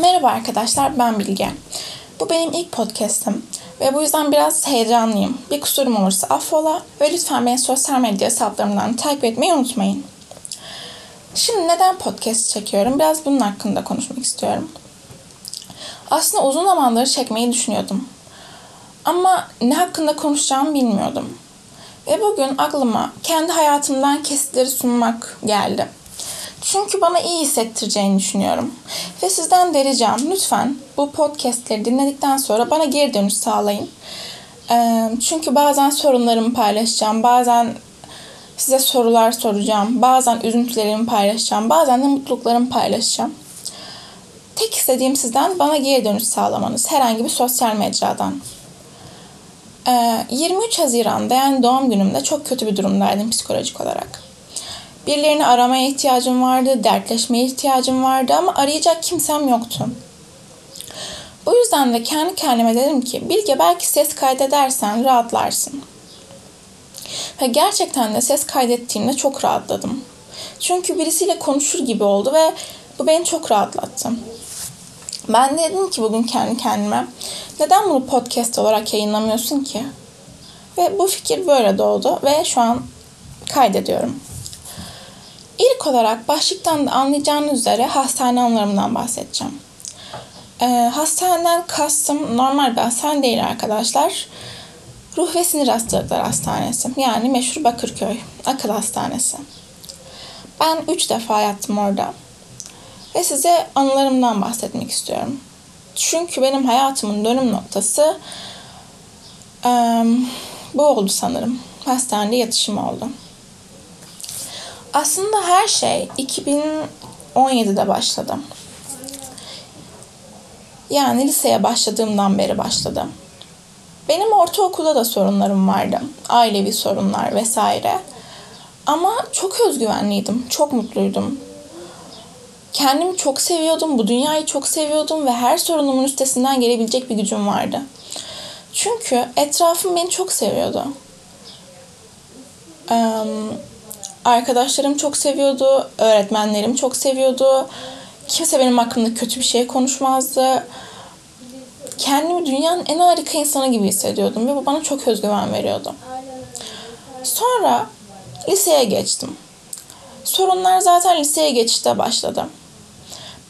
Merhaba arkadaşlar, ben Bilge. Bu benim ilk podcast'im ve bu yüzden biraz heyecanlıyım. Bir kusurum olursa affola ve lütfen beni sosyal medya hesaplarımdan takip etmeyi unutmayın. Şimdi neden podcast çekiyorum? Biraz bunun hakkında konuşmak istiyorum. Aslında uzun zamandır çekmeyi düşünüyordum. Ama ne hakkında konuşacağımı bilmiyordum. Ve bugün aklıma kendi hayatımdan kesitleri sunmak geldi. Çünkü bana iyi hissettireceğini düşünüyorum. Ve sizden de ricam lütfen bu podcastleri dinledikten sonra bana geri dönüş sağlayın. Çünkü bazen sorunlarımı paylaşacağım, bazen size sorular soracağım, bazen üzüntülerimi paylaşacağım, bazen de mutluluklarımı paylaşacağım. Tek istediğim sizden bana geri dönüş sağlamanız herhangi bir sosyal mecradan. 23 Haziran'da yani doğum günümde çok kötü bir durumdaydım psikolojik olarak. Birilerini aramaya ihtiyacım vardı, dertleşmeye ihtiyacım vardı ama arayacak kimsem yoktu. Bu yüzden de kendi kendime dedim ki Bilge belki ses kaydedersen rahatlarsın. Ve gerçekten de ses kaydettiğimde çok rahatladım. Çünkü birisiyle konuşur gibi oldu ve bu beni çok rahatlattı. Ben de dedim ki bugün kendi kendime neden bunu podcast olarak yayınlamıyorsun ki? Ve bu fikir böyle doğdu ve şu an kaydediyorum. İlk olarak başlıktan da anlayacağınız üzere hastane anılarımdan bahsedeceğim. Ee, hastaneden kastım normal bir hastane değil arkadaşlar. Ruh ve Sinir Hastalıkları Hastanesi. Yani meşhur Bakırköy Akıl Hastanesi. Ben üç defa yattım orada. Ve size anılarımdan bahsetmek istiyorum. Çünkü benim hayatımın dönüm noktası um, bu oldu sanırım. Hastanede yatışım oldu. Aslında her şey 2017'de başladı. Yani liseye başladığımdan beri başladı. Benim ortaokulda da sorunlarım vardı. Ailevi sorunlar vesaire. Ama çok özgüvenliydim, çok mutluydum. Kendimi çok seviyordum, bu dünyayı çok seviyordum ve her sorunumun üstesinden gelebilecek bir gücüm vardı. Çünkü etrafım beni çok seviyordu. Um, Arkadaşlarım çok seviyordu, öğretmenlerim çok seviyordu. Kimse benim hakkımda kötü bir şey konuşmazdı. Kendimi dünyanın en harika insanı gibi hissediyordum ve bu bana çok özgüven veriyordu. Sonra liseye geçtim. Sorunlar zaten liseye geçişte başladı.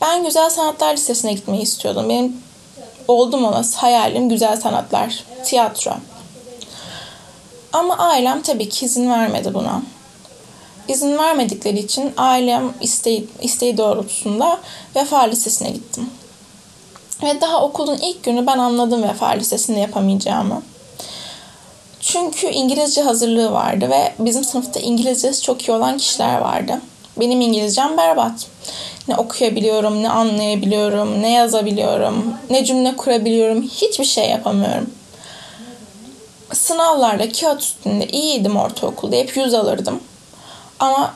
Ben Güzel Sanatlar Lisesi'ne gitmeyi istiyordum. Benim oldum olası hayalim güzel sanatlar, tiyatro. Ama ailem tabii ki izin vermedi buna izin vermedikleri için ailem isteği, isteği doğrultusunda Vefa Lisesi'ne gittim. Ve daha okulun ilk günü ben anladım Vefa Lisesi'nde yapamayacağımı. Çünkü İngilizce hazırlığı vardı ve bizim sınıfta İngilizcesi çok iyi olan kişiler vardı. Benim İngilizcem berbat. Ne okuyabiliyorum, ne anlayabiliyorum, ne yazabiliyorum, ne cümle kurabiliyorum, hiçbir şey yapamıyorum. Sınavlarda kağıt üstünde iyiydim ortaokulda, hep yüz alırdım. Ama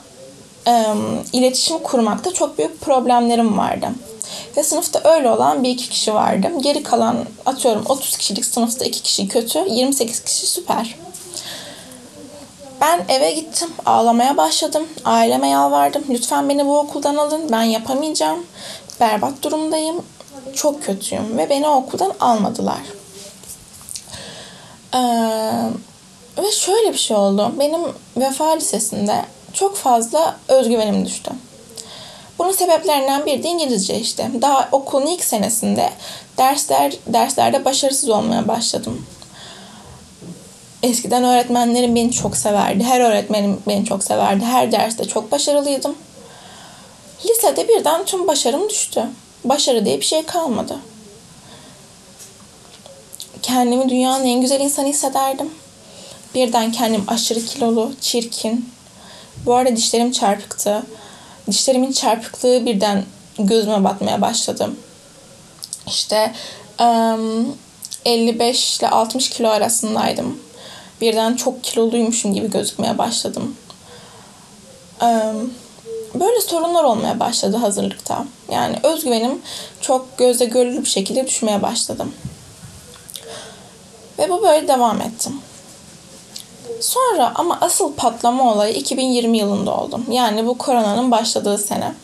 e, iletişim kurmakta çok büyük problemlerim vardı. Ve sınıfta öyle olan bir iki kişi vardı. Geri kalan atıyorum 30 kişilik sınıfta iki kişi kötü, 28 kişi süper. Ben eve gittim, ağlamaya başladım. Aileme yalvardım. Lütfen beni bu okuldan alın. Ben yapamayacağım. Berbat durumdayım. Çok kötüyüm ve beni okuldan almadılar. Ee, ve şöyle bir şey oldu. Benim Vefa Lisesi'nde çok fazla özgüvenim düştü. Bunun sebeplerinden biri de İngilizce işte. Daha okulun ilk senesinde dersler derslerde başarısız olmaya başladım. Eskiden öğretmenlerim beni çok severdi. Her öğretmenim beni çok severdi. Her derste çok başarılıydım. Lisede birden tüm başarım düştü. Başarı diye bir şey kalmadı. Kendimi dünyanın en güzel insanı hissederdim. Birden kendim aşırı kilolu, çirkin, bu arada dişlerim çarpıktı. Dişlerimin çarpıklığı birden gözüme batmaya başladı. İşte 55 ile 60 kilo arasındaydım. Birden çok kiloluymuşum gibi gözükmeye başladım. Böyle sorunlar olmaya başladı hazırlıkta. Yani özgüvenim çok gözle görülür bir şekilde düşmeye başladım. Ve bu böyle devam etti. Sonra ama asıl patlama olayı 2020 yılında oldu. Yani bu koronanın başladığı sene.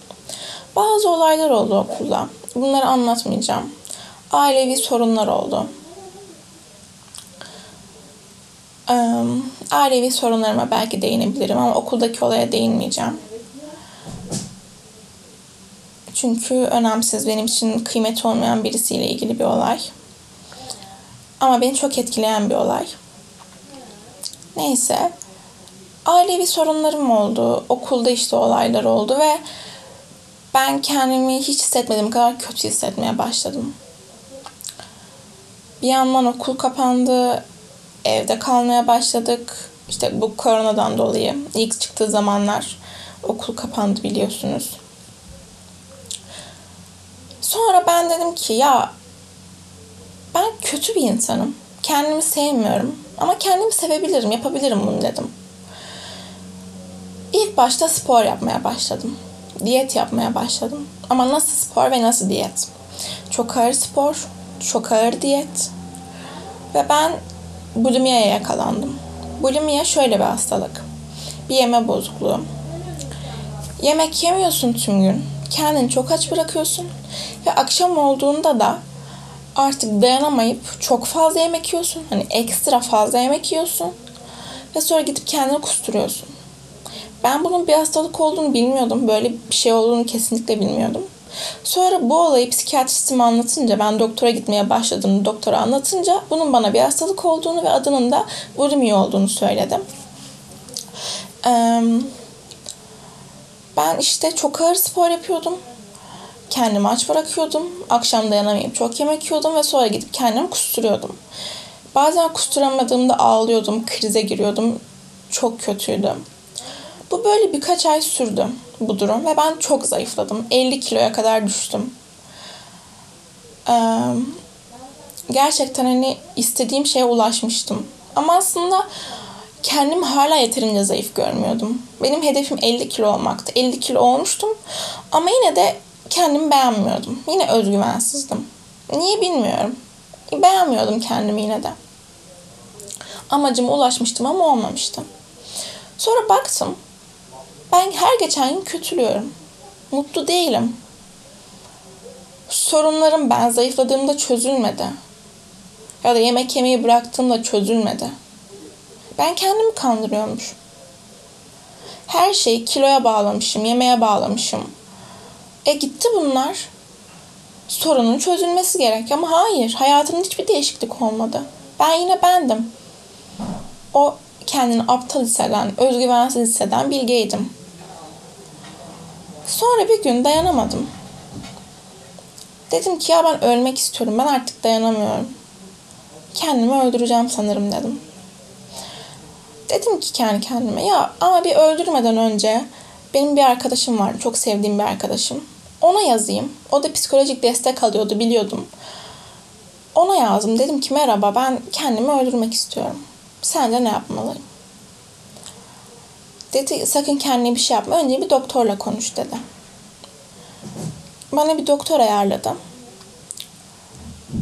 Bazı olaylar oldu okulda. bunları anlatmayacağım. Ailevi sorunlar oldu. ailevi sorunlarıma belki değinebilirim ama okuldaki olaya değinmeyeceğim. Çünkü önemsiz benim için kıymeti olmayan birisiyle ilgili bir olay. Ama beni çok etkileyen bir olay. Neyse. Ailevi sorunlarım oldu. Okulda işte olaylar oldu ve ben kendimi hiç hissetmediğim kadar kötü hissetmeye başladım. Bir yandan okul kapandı. Evde kalmaya başladık. İşte bu koronadan dolayı ilk çıktığı zamanlar okul kapandı biliyorsunuz. Sonra ben dedim ki ya ben kötü bir insanım. Kendimi sevmiyorum. Ama kendimi sevebilirim, yapabilirim bunu dedim. İlk başta spor yapmaya başladım. Diyet yapmaya başladım. Ama nasıl spor ve nasıl diyet? Çok ağır spor, çok ağır diyet. Ve ben bulimiye yakalandım. Bulimia şöyle bir hastalık. Bir yeme bozukluğu. Yemek yemiyorsun tüm gün. Kendini çok aç bırakıyorsun. Ve akşam olduğunda da artık dayanamayıp çok fazla yemek yiyorsun. Hani ekstra fazla yemek yiyorsun. Ve sonra gidip kendini kusturuyorsun. Ben bunun bir hastalık olduğunu bilmiyordum. Böyle bir şey olduğunu kesinlikle bilmiyordum. Sonra bu olayı psikiyatristime anlatınca, ben doktora gitmeye başladım. Doktora anlatınca bunun bana bir hastalık olduğunu ve adının da bulimi olduğunu söyledim. Ben işte çok ağır spor yapıyordum. Kendimi aç bırakıyordum. Akşam dayanamayıp çok yemek yiyordum ve sonra gidip kendimi kusturuyordum. Bazen kusturamadığımda ağlıyordum, krize giriyordum. Çok kötüydü. Bu böyle birkaç ay sürdü bu durum ve ben çok zayıfladım. 50 kiloya kadar düştüm. Ee, gerçekten hani istediğim şeye ulaşmıştım. Ama aslında kendimi hala yeterince zayıf görmüyordum. Benim hedefim 50 kilo olmaktı. 50 kilo olmuştum ama yine de kendimi beğenmiyordum. Yine özgüvensizdim. Niye bilmiyorum. Beğenmiyordum kendimi yine de. Amacıma ulaşmıştım ama olmamıştım. Sonra baktım ben her geçen gün kötülüyorum. Mutlu değilim. Sorunlarım ben zayıfladığımda çözülmedi. Ya da yemek yemeyi bıraktığımda çözülmedi. Ben kendimi kandırıyormuş. Her şeyi kiloya bağlamışım, yemeğe bağlamışım. E gitti bunlar. Sorunun çözülmesi gerek ama hayır, hayatımda hiçbir değişiklik olmadı. Ben yine bendim. O kendini aptal hisseden, özgüvensiz hisseden bilgeydim. Sonra bir gün dayanamadım. Dedim ki ya ben ölmek istiyorum. Ben artık dayanamıyorum. Kendimi öldüreceğim sanırım dedim. Dedim ki kendi kendime ya ama bir öldürmeden önce benim bir arkadaşım vardı. Çok sevdiğim bir arkadaşım. Ona yazayım. O da psikolojik destek alıyordu biliyordum. Ona yazdım. Dedim ki merhaba ben kendimi öldürmek istiyorum. Sence ne yapmalıyım? Dedi sakın kendine bir şey yapma. Önce bir doktorla konuş dedi. Bana bir doktor ayarladı.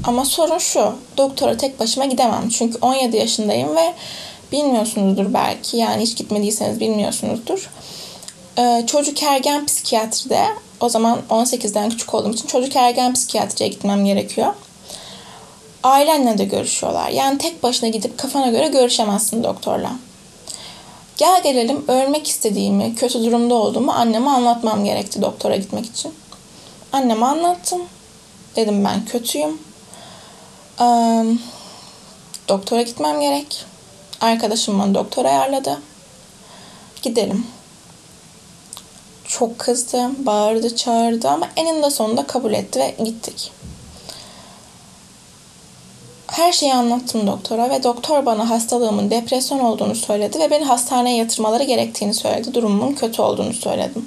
Ama sorun şu. Doktora tek başıma gidemem. Çünkü 17 yaşındayım ve bilmiyorsunuzdur belki. Yani hiç gitmediyseniz bilmiyorsunuzdur. Ee, çocuk ergen psikiyatride o zaman 18'den küçük olduğum için çocuk ergen psikiyatriye gitmem gerekiyor. Ailenle de görüşüyorlar. Yani tek başına gidip kafana göre görüşemezsin doktorla. Gel gelelim ölmek istediğimi, kötü durumda olduğumu anneme anlatmam gerekti doktora gitmek için. Anneme anlattım. Dedim ben kötüyüm. Ee, doktora gitmem gerek. Arkadaşım bana doktor ayarladı. Gidelim. Çok kızdı, bağırdı, çağırdı ama eninde sonunda kabul etti ve gittik. Her şeyi anlattım doktora ve doktor bana hastalığımın depresyon olduğunu söyledi ve beni hastaneye yatırmaları gerektiğini söyledi. Durumumun kötü olduğunu söyledim.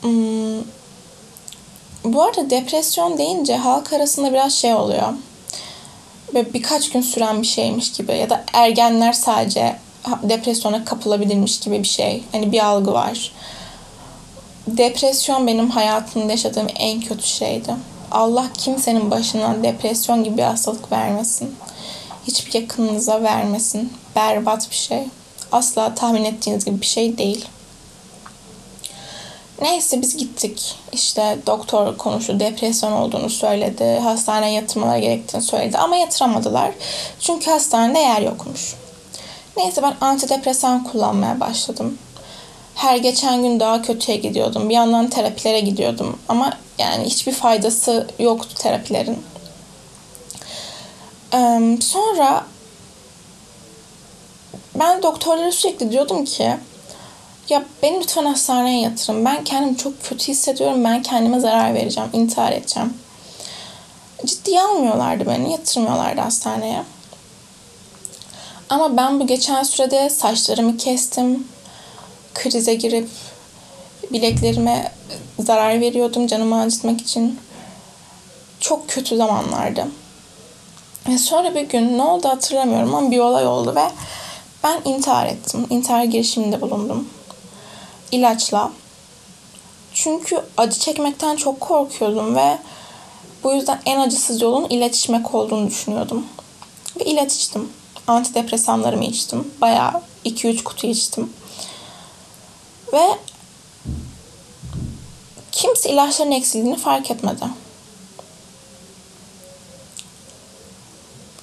Hmm. Bu arada depresyon deyince halk arasında biraz şey oluyor. Böyle birkaç gün süren bir şeymiş gibi ya da ergenler sadece depresyona kapılabilirmiş gibi bir şey. Hani bir algı var. Depresyon benim hayatımda yaşadığım en kötü şeydi. Allah kimsenin başına depresyon gibi bir hastalık vermesin. Hiçbir yakınınıza vermesin. Berbat bir şey. Asla tahmin ettiğiniz gibi bir şey değil. Neyse biz gittik. İşte doktor konuştu. Depresyon olduğunu söyledi. Hastaneye yatırmaları gerektiğini söyledi. Ama yatıramadılar. Çünkü hastanede yer yokmuş. Neyse ben antidepresan kullanmaya başladım. Her geçen gün daha kötüye gidiyordum. Bir yandan terapilere gidiyordum. Ama yani hiçbir faydası yoktu terapilerin. Ee, sonra ben doktorlara sürekli diyordum ki ya beni lütfen hastaneye yatırın. Ben kendimi çok kötü hissediyorum. Ben kendime zarar vereceğim. intihar edeceğim. Ciddiye almıyorlardı beni. Yatırmıyorlardı hastaneye. Ama ben bu geçen sürede saçlarımı kestim. Krize girip bileklerime zarar veriyordum canımı acıtmak için. Çok kötü zamanlardı. Ve sonra bir gün ne oldu hatırlamıyorum ama bir olay oldu ve ben intihar ettim. İntihar girişiminde bulundum. İlaçla. Çünkü acı çekmekten çok korkuyordum ve bu yüzden en acısız yolun ilaç içmek olduğunu düşünüyordum. Ve ilaç içtim. Antidepresanlarımı içtim. Bayağı 2-3 kutu içtim. Ve kimse ilaçların eksildiğini fark etmedi.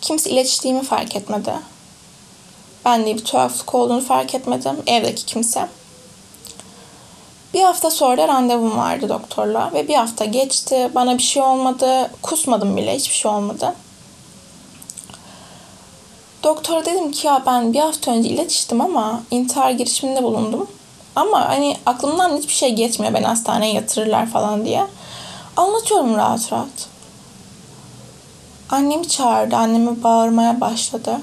Kimse ilaç içtiğimi fark etmedi. Ben de bir tuhaflık olduğunu fark etmedim. Evdeki kimse. Bir hafta sonra randevum vardı doktorla ve bir hafta geçti. Bana bir şey olmadı. Kusmadım bile. Hiçbir şey olmadı. Doktora dedim ki ya ben bir hafta önce ilaç içtim ama intihar girişiminde bulundum. Ama hani aklımdan hiçbir şey geçmiyor beni hastaneye yatırırlar falan diye. Anlatıyorum rahat rahat. Annemi çağırdı. Annemi bağırmaya başladı.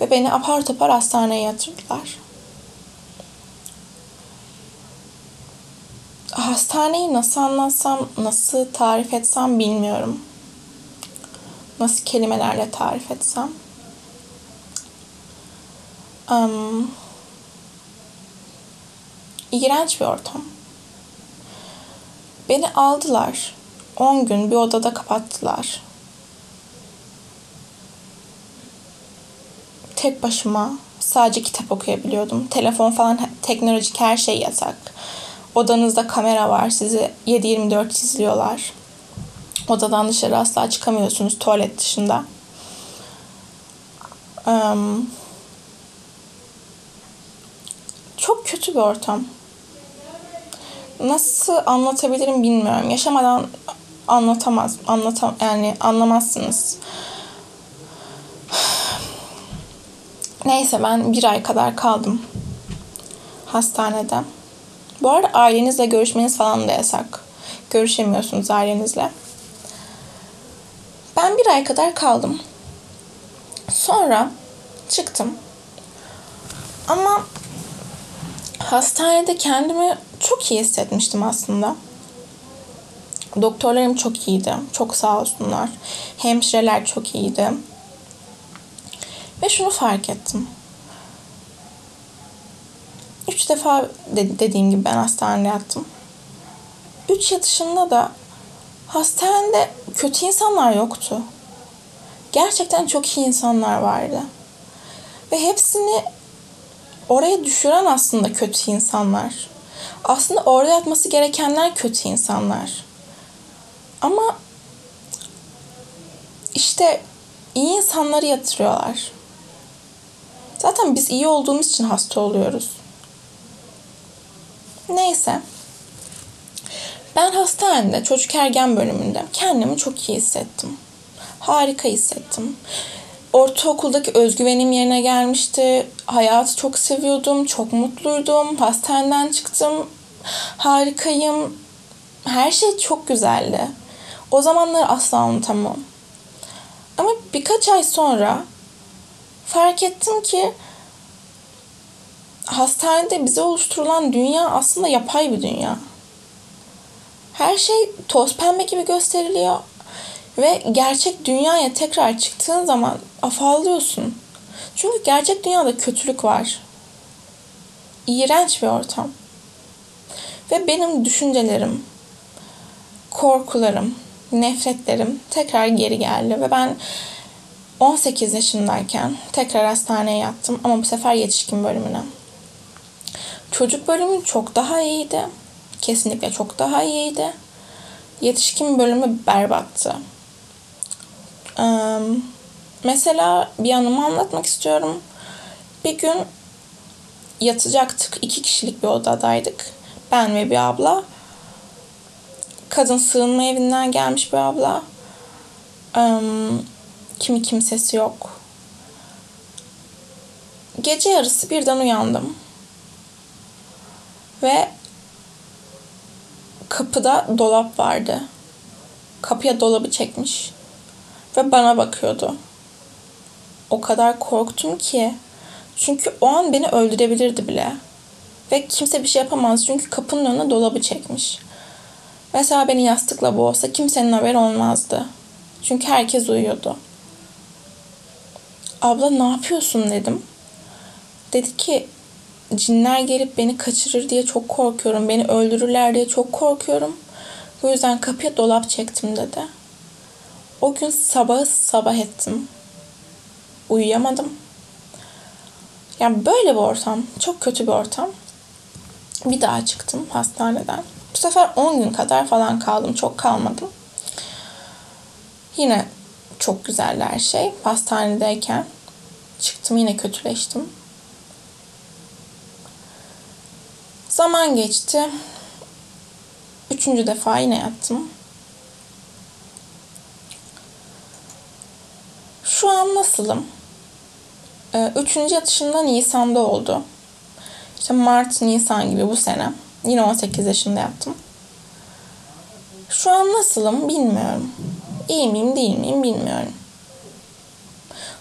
Ve beni apar topar hastaneye yatırdılar. Hastaneyi nasıl anlatsam, nasıl tarif etsem bilmiyorum. Nasıl kelimelerle tarif etsem. Um, iğrenç bir ortam. Beni aldılar. 10 gün bir odada kapattılar. tek başıma sadece kitap okuyabiliyordum. Telefon falan teknolojik her şey yasak. Odanızda kamera var. Sizi 7-24 izliyorlar. Odadan dışarı asla çıkamıyorsunuz tuvalet dışında. Um, çok kötü bir ortam. Nasıl anlatabilirim bilmiyorum. Yaşamadan anlatamaz, anlatam yani anlamazsınız. Neyse ben bir ay kadar kaldım hastanede. Bu arada ailenizle görüşmeniz falan da yasak. Görüşemiyorsunuz ailenizle. Ben bir ay kadar kaldım. Sonra çıktım. Ama hastanede kendimi çok iyi hissetmiştim aslında. Doktorlarım çok iyiydi. Çok sağ olsunlar. Hemşireler çok iyiydi. Ve şunu fark ettim. Üç defa dediğim gibi ben hastanede yattım. Üç yatışında da hastanede kötü insanlar yoktu. Gerçekten çok iyi insanlar vardı. Ve hepsini oraya düşüren aslında kötü insanlar. Aslında orada yatması gerekenler kötü insanlar. Ama işte iyi insanları yatırıyorlar. Zaten biz iyi olduğumuz için hasta oluyoruz. Neyse. Ben hastanede çocuk ergen bölümünde kendimi çok iyi hissettim. Harika hissettim. Ortaokuldaki özgüvenim yerine gelmişti. Hayatı çok seviyordum. Çok mutluydum. Hastaneden çıktım. Harikayım. Her şey çok güzeldi. O zamanları asla unutamam. Ama birkaç ay sonra fark ettim ki hastanede bize oluşturulan dünya aslında yapay bir dünya. Her şey toz pembe gibi gösteriliyor ve gerçek dünyaya tekrar çıktığın zaman afallıyorsun. Çünkü gerçek dünyada kötülük var. İğrenç bir ortam. Ve benim düşüncelerim, korkularım, nefretlerim tekrar geri geldi ve ben 18 yaşındayken tekrar hastaneye yattım ama bu sefer yetişkin bölümüne. Çocuk bölümü çok daha iyiydi. kesinlikle çok daha iyiydi. Yetişkin bölümü berbattı. Mesela bir anımı anlatmak istiyorum. Bir gün yatacaktık. iki kişilik bir odadaydık. Ben ve bir abla. Kadın sığınma evinden gelmiş bir abla. Kimi kimsesi yok. Gece yarısı birden uyandım. Ve kapıda dolap vardı. Kapıya dolabı çekmiş. Ve bana bakıyordu. O kadar korktum ki. Çünkü o an beni öldürebilirdi bile. Ve kimse bir şey yapamaz çünkü kapının önüne dolabı çekmiş. Mesela beni yastıkla boğsa kimsenin haberi olmazdı. Çünkü herkes uyuyordu. Abla ne yapıyorsun dedim. Dedi ki cinler gelip beni kaçırır diye çok korkuyorum. Beni öldürürler diye çok korkuyorum. Bu yüzden kapıya dolap çektim dedi. O gün sabahı sabah ettim. Uyuyamadım. Yani böyle bir ortam. Çok kötü bir ortam. Bir daha çıktım hastaneden. Bu sefer 10 gün kadar falan kaldım. Çok kalmadım. Yine çok güzeldi her şey. Hastanedeyken çıktım yine kötüleştim. Zaman geçti. Üçüncü defa yine yattım. Şu an nasılım? Ee, üçüncü yatışımda Nisan'da oldu. İşte Mart, Nisan gibi bu sene. Yine 18 yaşında yattım. Şu an nasılım bilmiyorum. İyi miyim değil miyim bilmiyorum.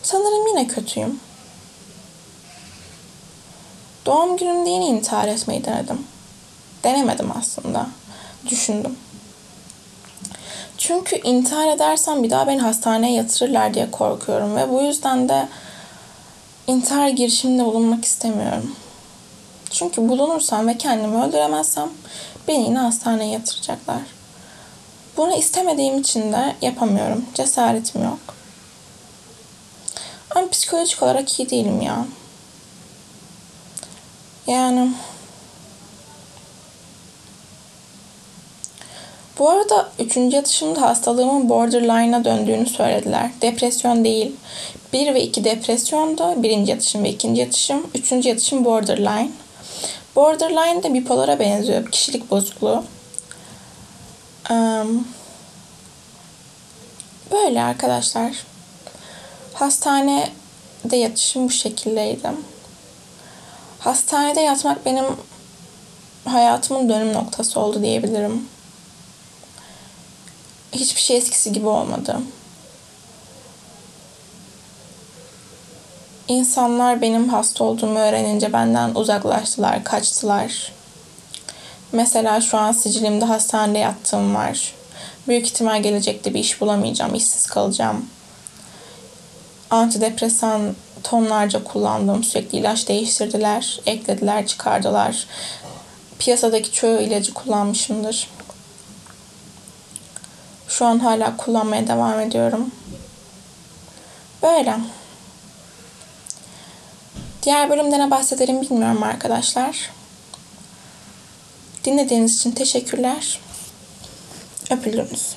Sanırım yine kötüyüm. Doğum günümde yine intihar etmeyi denedim. Denemedim aslında. Düşündüm. Çünkü intihar edersem bir daha beni hastaneye yatırırlar diye korkuyorum ve bu yüzden de intihar girişiminde bulunmak istemiyorum. Çünkü bulunursam ve kendimi öldüremezsem beni yine hastaneye yatıracaklar. Bunu istemediğim için de yapamıyorum. Cesaretim yok. Ama psikolojik olarak iyi değilim ya. Yani Bu arada üçüncü yatışımda hastalığımın borderline'a döndüğünü söylediler. Depresyon değil. Bir ve iki depresyonda birinci yatışım ve ikinci yatışım. Üçüncü yatışım borderline. Borderline de bipolara benziyor. Kişilik bozukluğu. Böyle arkadaşlar. Hastanede yatışım bu şekildeydi. Hastanede yatmak benim hayatımın dönüm noktası oldu diyebilirim. Hiçbir şey eskisi gibi olmadı. İnsanlar benim hasta olduğumu öğrenince benden uzaklaştılar, kaçtılar. Mesela şu an sicilimde hastanede yattığım var. Büyük ihtimal gelecekte bir iş bulamayacağım, işsiz kalacağım. Antidepresan tonlarca kullandım. Sürekli ilaç değiştirdiler, eklediler, çıkardılar. Piyasadaki çoğu ilacı kullanmışımdır. Şu an hala kullanmaya devam ediyorum. Böyle. Diğer bölümde ne bahsederim bilmiyorum arkadaşlar. Dinlediğiniz için teşekkürler. Öpüldünüz.